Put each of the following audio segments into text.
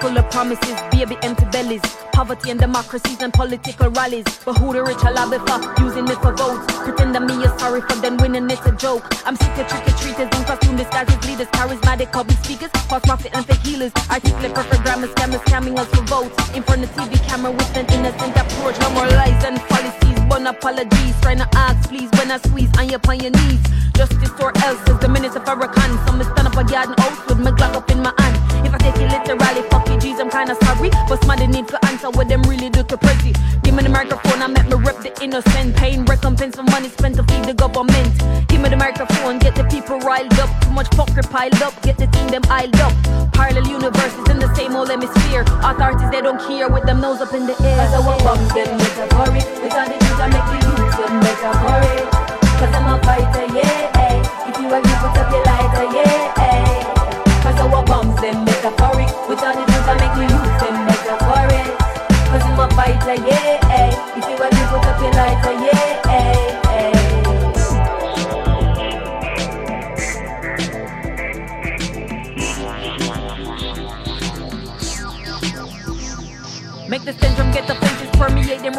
full of promises, baby empty bellies. Poverty and democracies and political rallies. But who the rich are lobby for? Using it for votes. Pretend that me is sorry for them winning it's a joke. I'm sick of trick or treaters in costume disguises, leaders, charismatic public speakers, false prophet and fake healers. Articulate perfect grammar scammers scamming us for votes. In front of TV camera with an innocent approach. No more lies and policies, but apologies. Trying to ask, please, when I squeeze on your on your knees. Justice or else is the minutes of Farrakhan. So me stand up a garden house with my Glock up in my hand. If take it literally, fuck you, G's, I'm kinda sorry. But somebody need to answer what them really do to pretty. Give me the microphone, I make me rep the innocent. Pain, recompense for money spent to feed the government. Give me the microphone, get the people riled up. Too much fuckery piled up, get the team them iled up. Parallel universes in the same old hemisphere. Authorities, they don't care with them nose up in the air. Cause I want bombs, them metaphoric. With all the things I make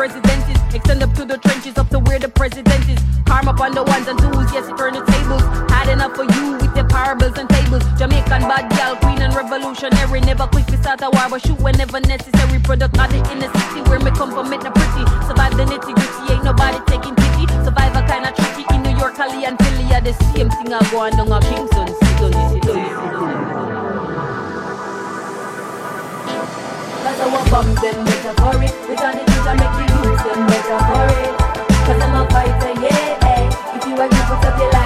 them. Extend up to the trenches up to where the president is. Karma upon the ones and twos, yes, it turn the tables. Had enough for you with the parables and tables. Jamaican bad gal, queen and revolutionary. Never quick to start a war, but shoot whenever necessary. Product of the inner city where me come from, make the pretty. Survive the nitty gritty, ain't nobody taking pity. Survivor kinda tricky in New York, Cali, and Philly. are the same thing I go on down a Kingston. Sit down, sit down, sit I bombs, them metaphoric. With all the things I make them metaphoric. Cause I'm a fighter, yeah. eh. If you agree, put up your lighter,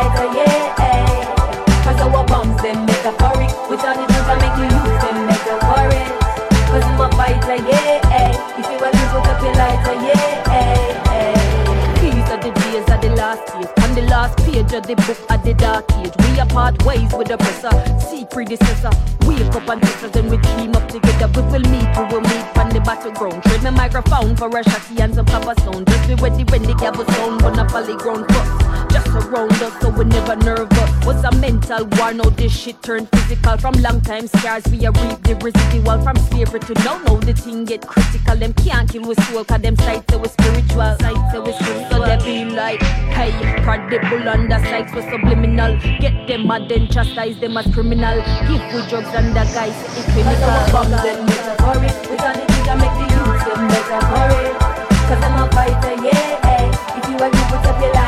the book of the dark age. We are part ways with the oppressor. See predecessor. Wake up and sisters, then we team up together. We will meet, we will meet on the battleground. Trade my microphone for a shotty and some papa sound. Just be ready when the gavel sound. Gonna folly ground first. Around us, so we never nervous. Was a mental war, now this shit turned physical. From long time scars, we are reap the residual. From slavery to now, now the thing get critical. Them can't kill with soul, cause them sights are spiritual. Sights are spiritual. So they be like, hey, credible on the sites for subliminal. Get them mad and chastise them as criminal. Give with drugs and the guys, it's Cause I want clinical. bombs, them metaphoric. With all the I make the youth, them metaphoric. Cause I'm a fighter, yeah. eh. If you agree, put up your lighter,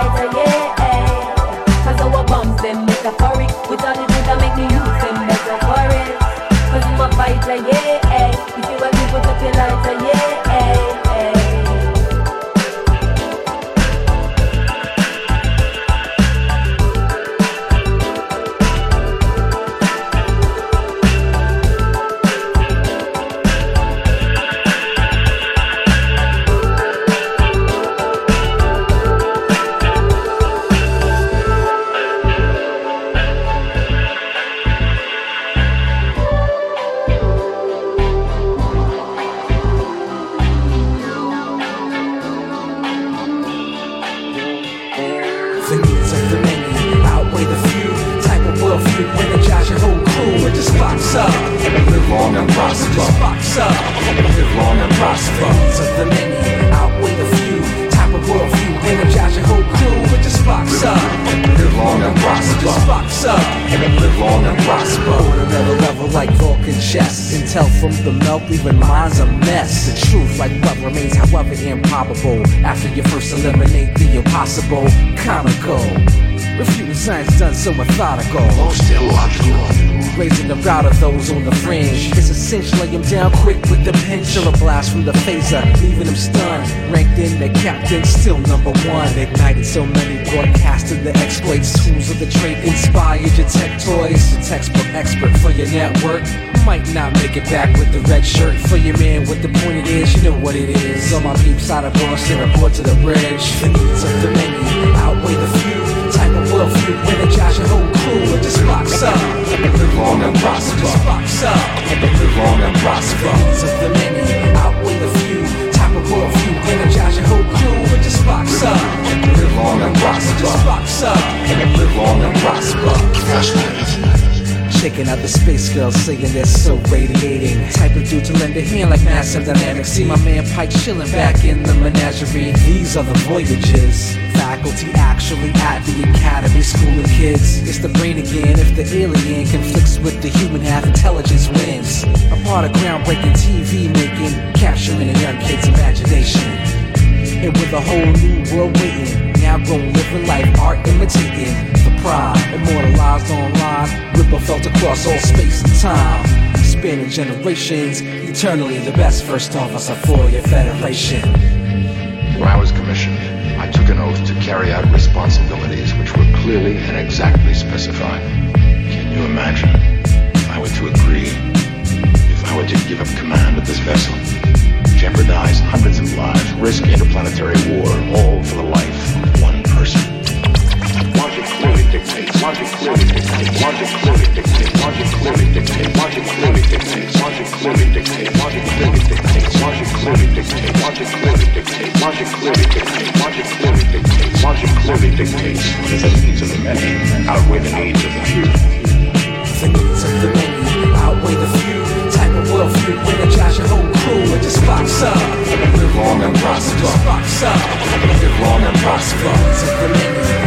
I'm this box up. Live long and prosper. This box up. Live long and The prosper. of the many outweigh the few. Type of worldview, energize your whole crew with this box up. Live long and prosper. box up. Live long and prosper. On another level like Vulcan chess. Intel from the milk, leaving minds a mess. The truth, like what remains, however improbable. After you first eliminate the impossible, comical. Refuting science done so methodical. Raising the route of those on the fringe. It's essential, lay 'em down quick with the. Or a blast from the phaser, leaving them stunned. Ranked in the captain, still number one. Ignited so many, broadcasted the exploits. Tools of the trade inspired your tech toys. The textbook expert for your network. Might not make it back with the red shirt. For your man, what the point it is, you know what it is. All my peeps out of Boston, report to the bridge. The needs of the many outweigh the few. Type of worldview, energize your whole crew with this box up. Live long and prosper. This box up. Live long and prosper. Needs of the many outweigh the few. Type of worldview, energize your whole crew with this box up. Live long and This prosper. box up. Live long and prosper. Shake looking at the space girls saying they're so radiating. Type of dude to lend a hand like massive dynamics. See my man Pike chilling back in the menagerie. These are the voyages. Faculty actually at the academy schooling kids. It's the brain again. If the alien conflicts with the human, half intelligence wins. A part of groundbreaking TV making, capturing a young kid's imagination. And with a whole new world waiting, now grown living life, art imitating the pride, immortalized online, across all space and time, spanning generations, eternally the best first officer for your federation. When I was commissioned, I took an oath to carry out responsibilities which were clearly and exactly specified. Can you imagine if I were to agree, if I were to give up command of this vessel, jeopardize hundreds of lives, risk interplanetary war, all for the life of one person? Logic clearly dictates, logic clearly dictates, logic clearly dictates, logic clearly dictates, logic clearly dictates, logic clearly dictates, logic clearly dictates, logic clearly dictates, logic clearly dictates, logic clearly dictates, logic clearly dictates, logic clearly dictates the needs of the many outweigh the needs of the few. The needs of the many outweigh the few. Type of worldview, energize your whole crew and just box up. Live long and prosper. Just box up. Live long and prosper. Needs of the many the.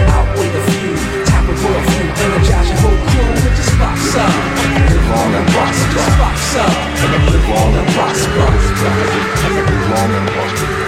Type of worldview, energize whole crew and just box up. Live long and prosper. Box up. Live long and prosper. Live long and prosper.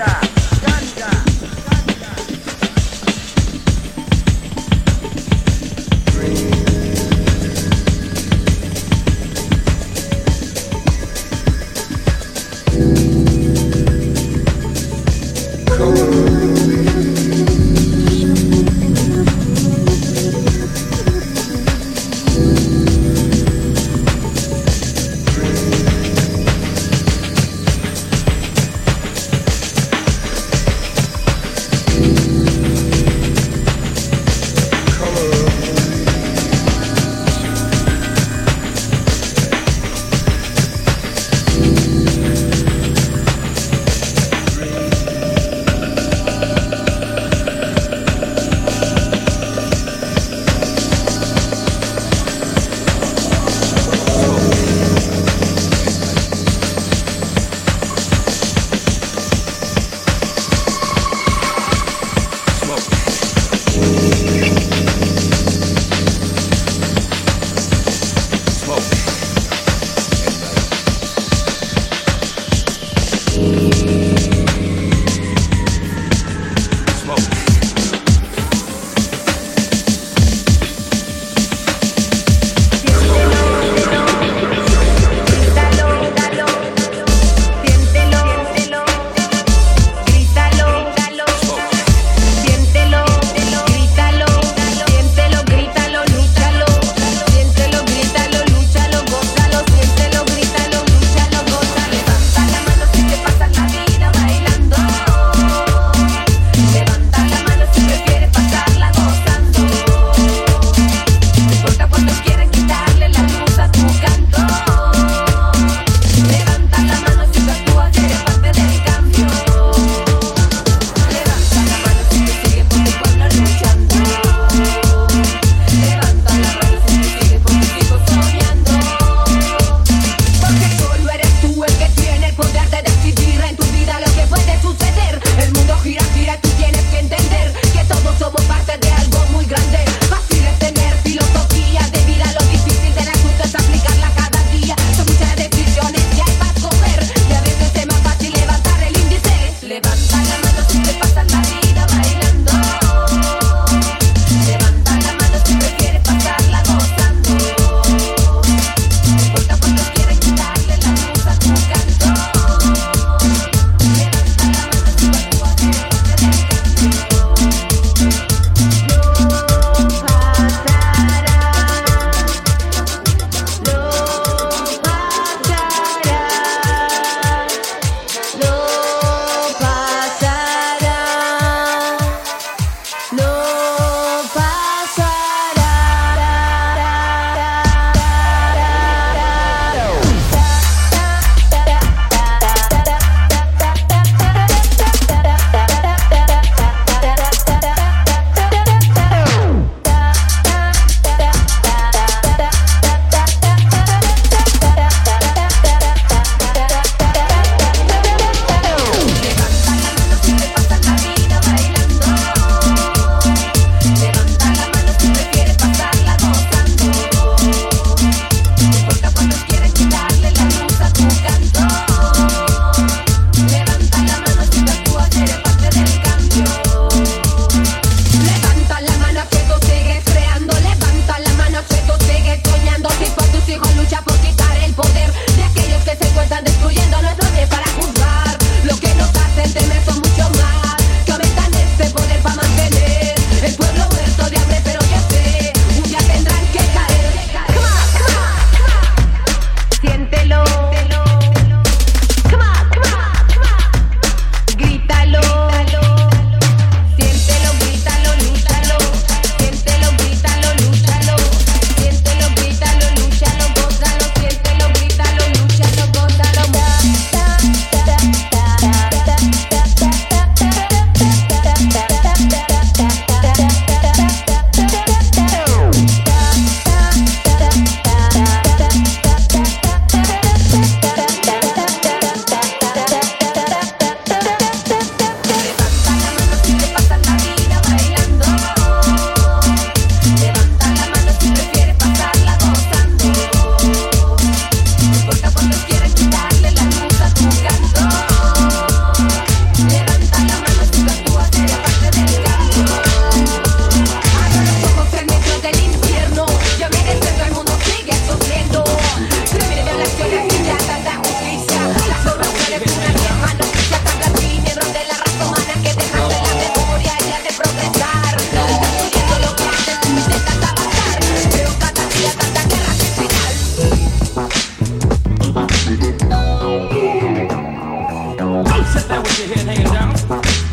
shot. That with your head hanging down.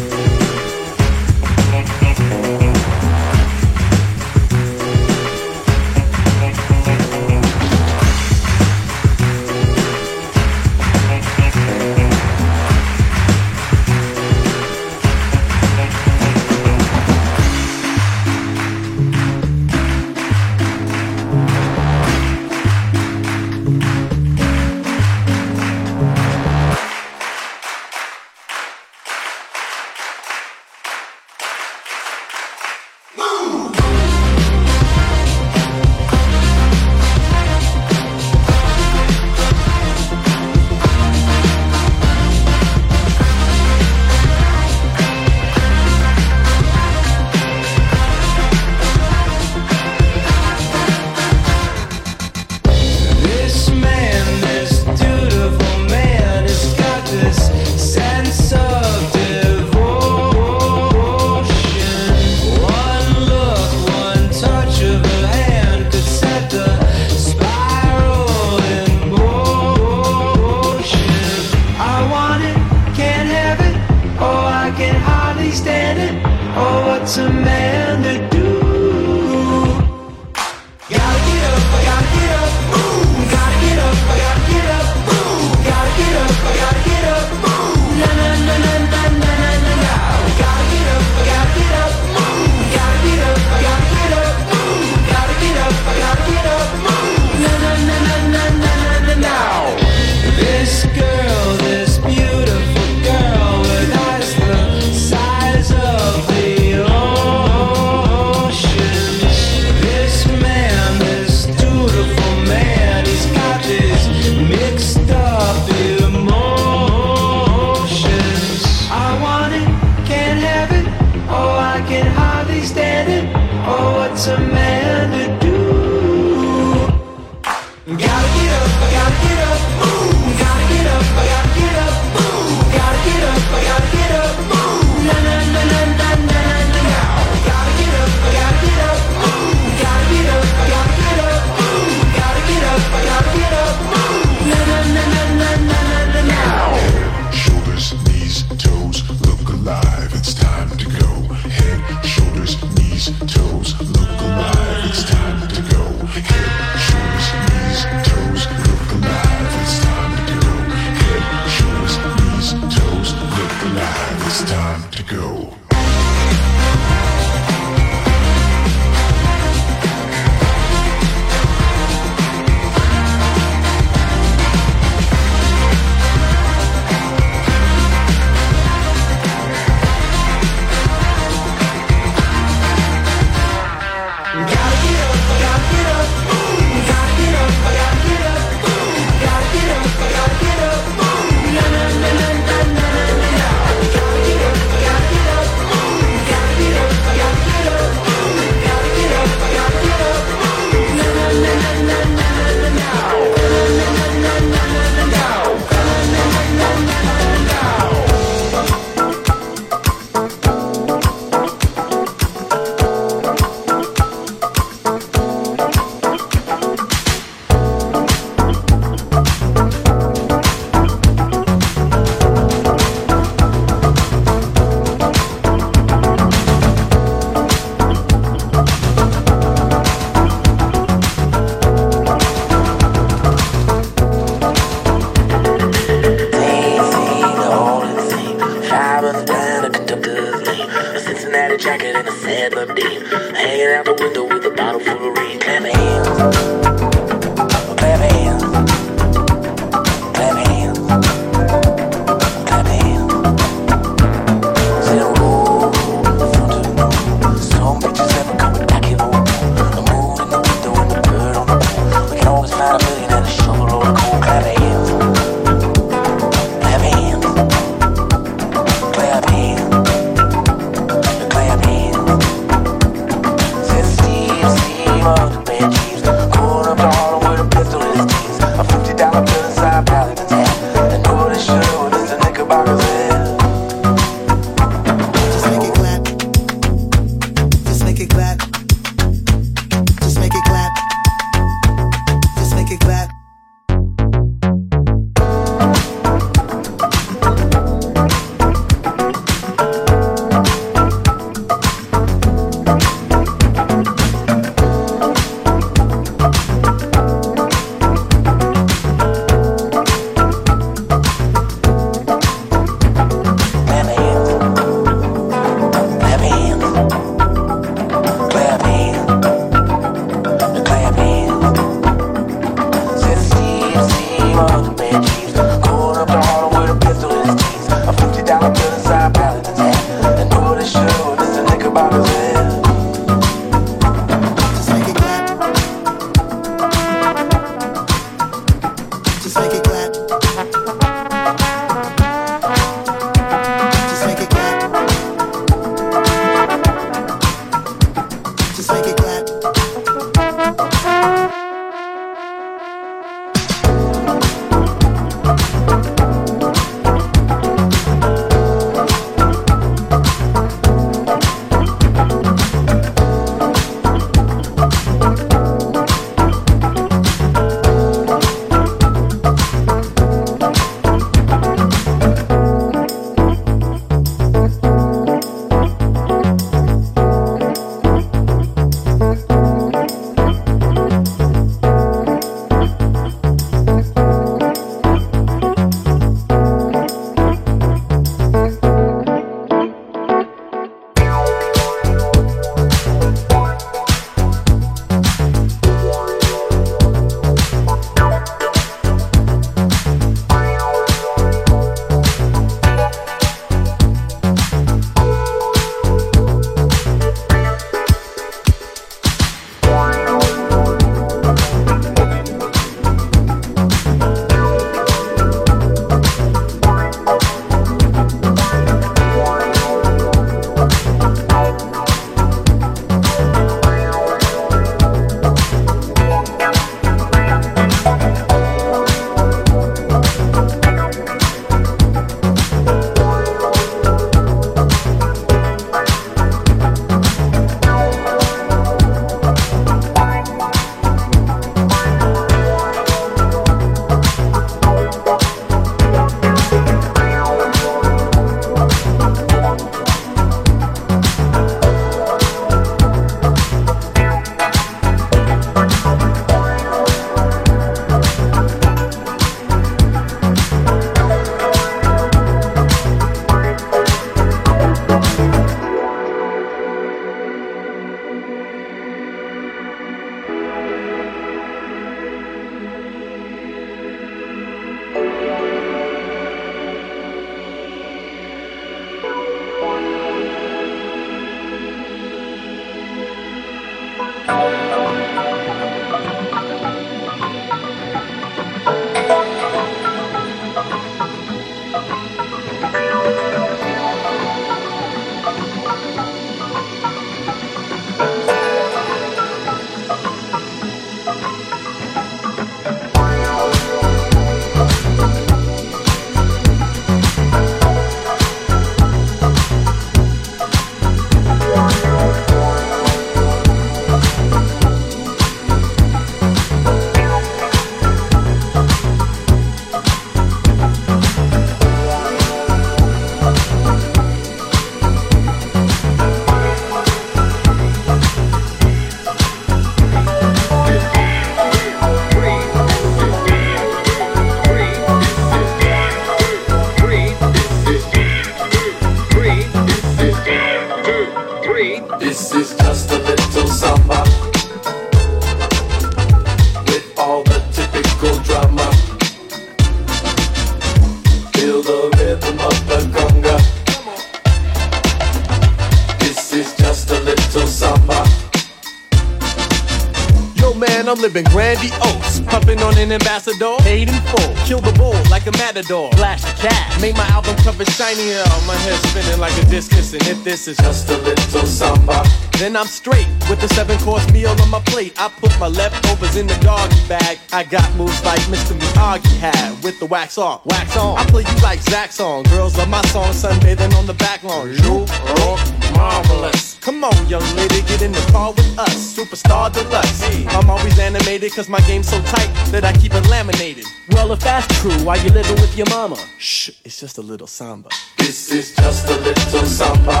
I'm living grandiose. Pumping on an ambassador, paid in full. Kill the bull like a matador. Flash the cat. Make my album cover shinier. My head spinning like a discus. And if this is just a little samba, then I'm straight with a seven course meal on my plate. I put my leftovers in the doggy bag. I got moves like Mr. Miyagi had with the wax on, wax on. I play you like Zach song. Girls love my song, sunbathing on the back lawn. You rock marvelous. Come on, young lady, get in the car with us. Superstar deluxe. I'm always animated cause my game's so tight that I keep it laminated. Well, if that's true, why you living with your mama? Shh, it's just a little samba. This is just a little samba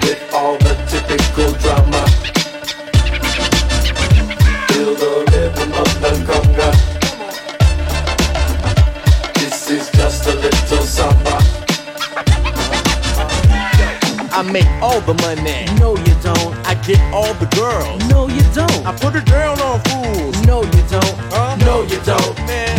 with all the typical drama. Feel the rhythm of the conga. This is just a little samba. I make all the money. No, you don't. I get all the girls. No, you don't. I put it down on fools. No, you don't. Huh? No, you don't. Man, no, you don't.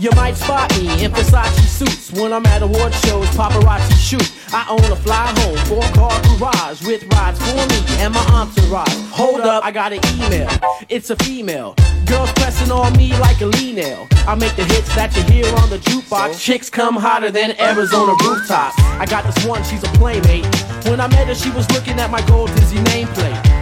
You might spot me in Versace suits when I'm at award shows, paparazzi shoot. I own a fly home, four car garage with rides for me and my entourage. Hold up, I got an email. It's a female. Girls pressing on me like a Lee nail. I make the hits that you hear on the jukebox. Chicks come hotter than Arizona rooftops. I got this one, she's a playmate. When I met her, she was looking at my gold Dizzy nameplate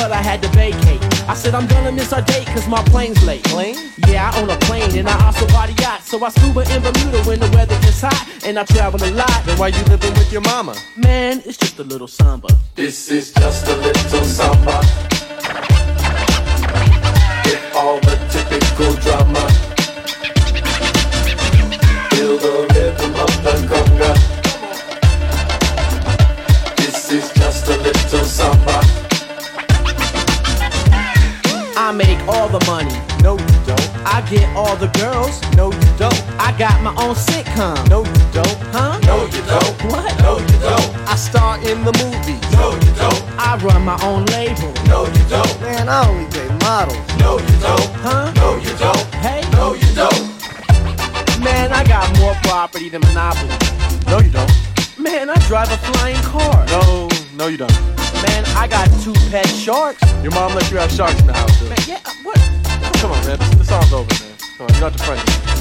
but I had to vacate. I said I'm gonna miss our date cause my plane's late. Plane? Yeah, I own a plane and I also bought a yacht. So I scuba in Bermuda when the weather gets hot and I travel a lot. Then why you living with your mama? Man, it's just a little samba. This is just a little samba with all the typical drama. Feel the rhythm of the conga. This is just a little samba. I make all the money. No, you don't. I get all the girls. No, you don't. I got my own sitcom. No, you don't. Huh? No, you don't. What? No, you don't. I star in the movies. No, you don't. I run my own label. No, you don't. Man, I only date models. No, you don't. Huh? No, you don't. Hey? No, you don't. Man, I got more property than Monopoly. No, you don't. Man, I drive a flying car. No, no, you don't. Man, I got two pet sharks. Your mom let you have sharks in the yeah, uh, what? Come on, man. This song's over, man. Come on, you don't have to front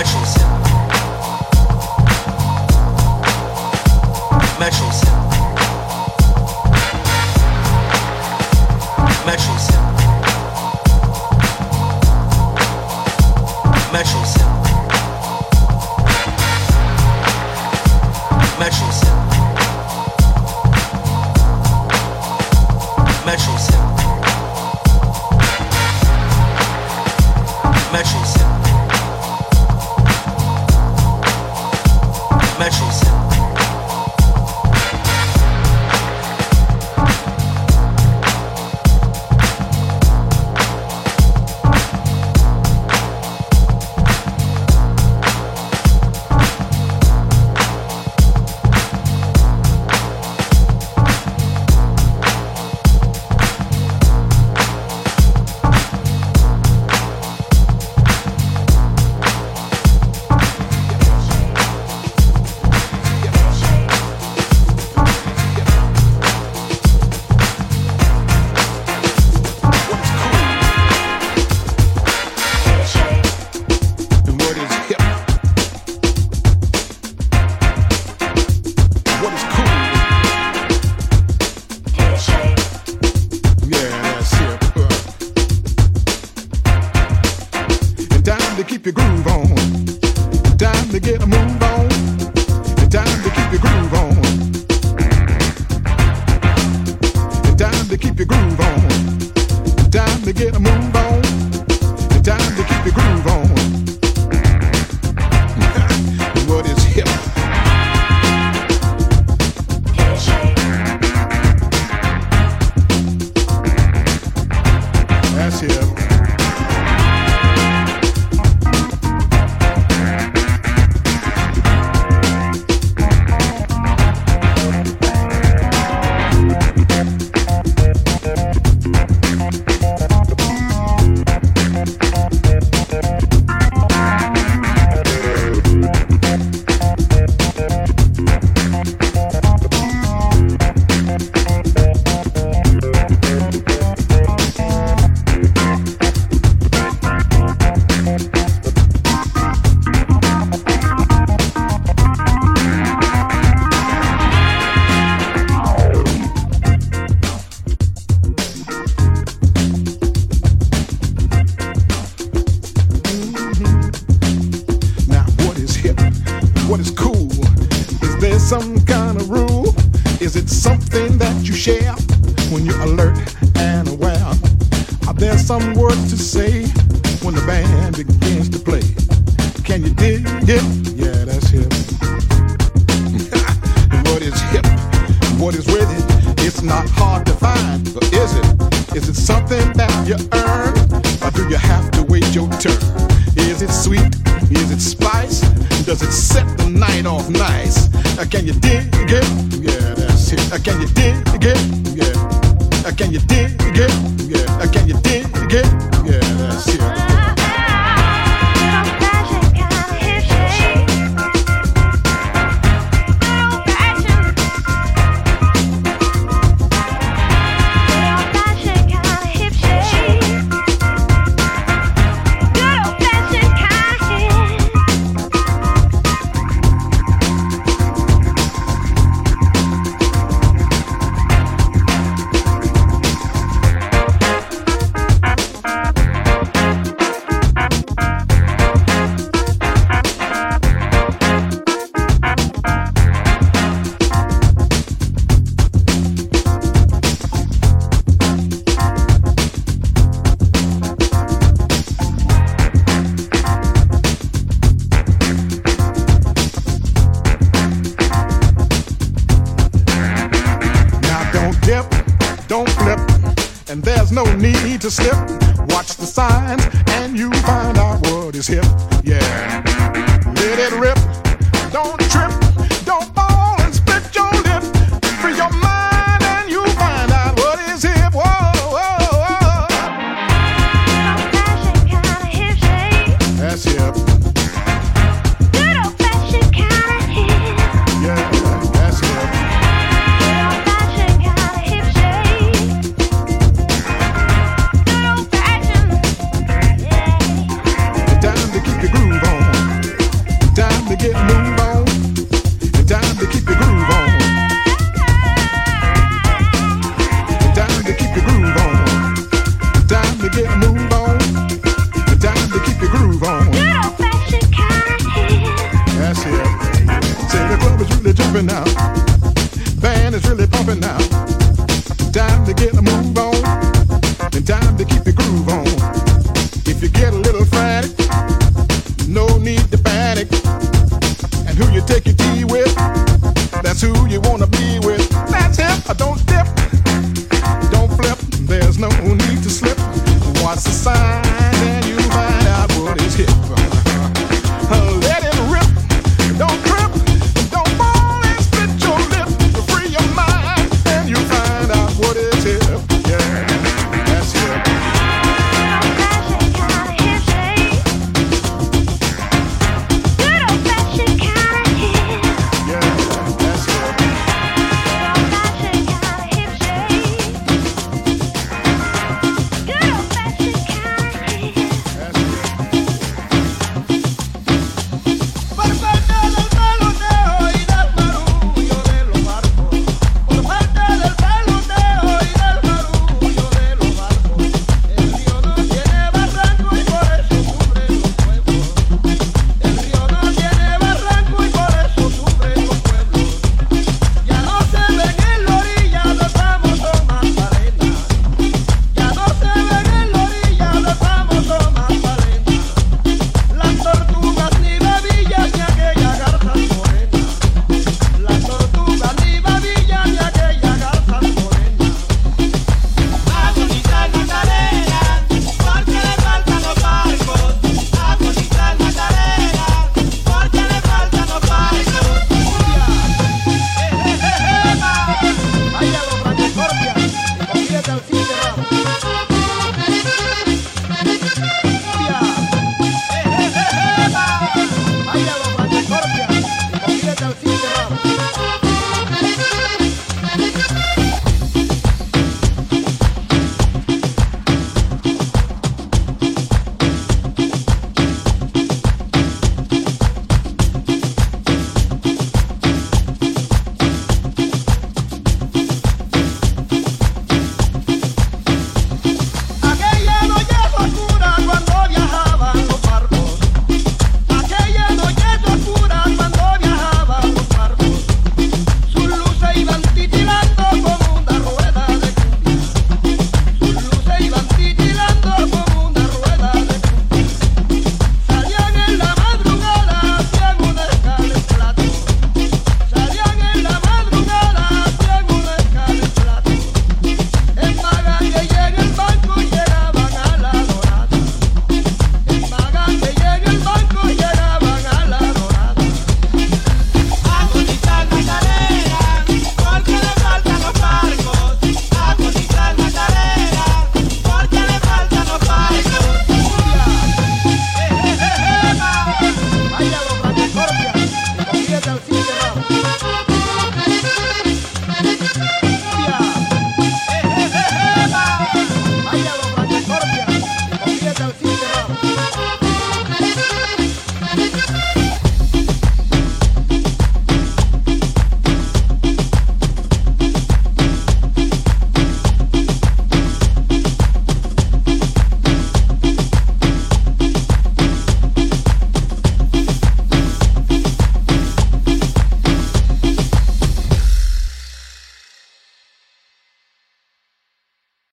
Mitchell's.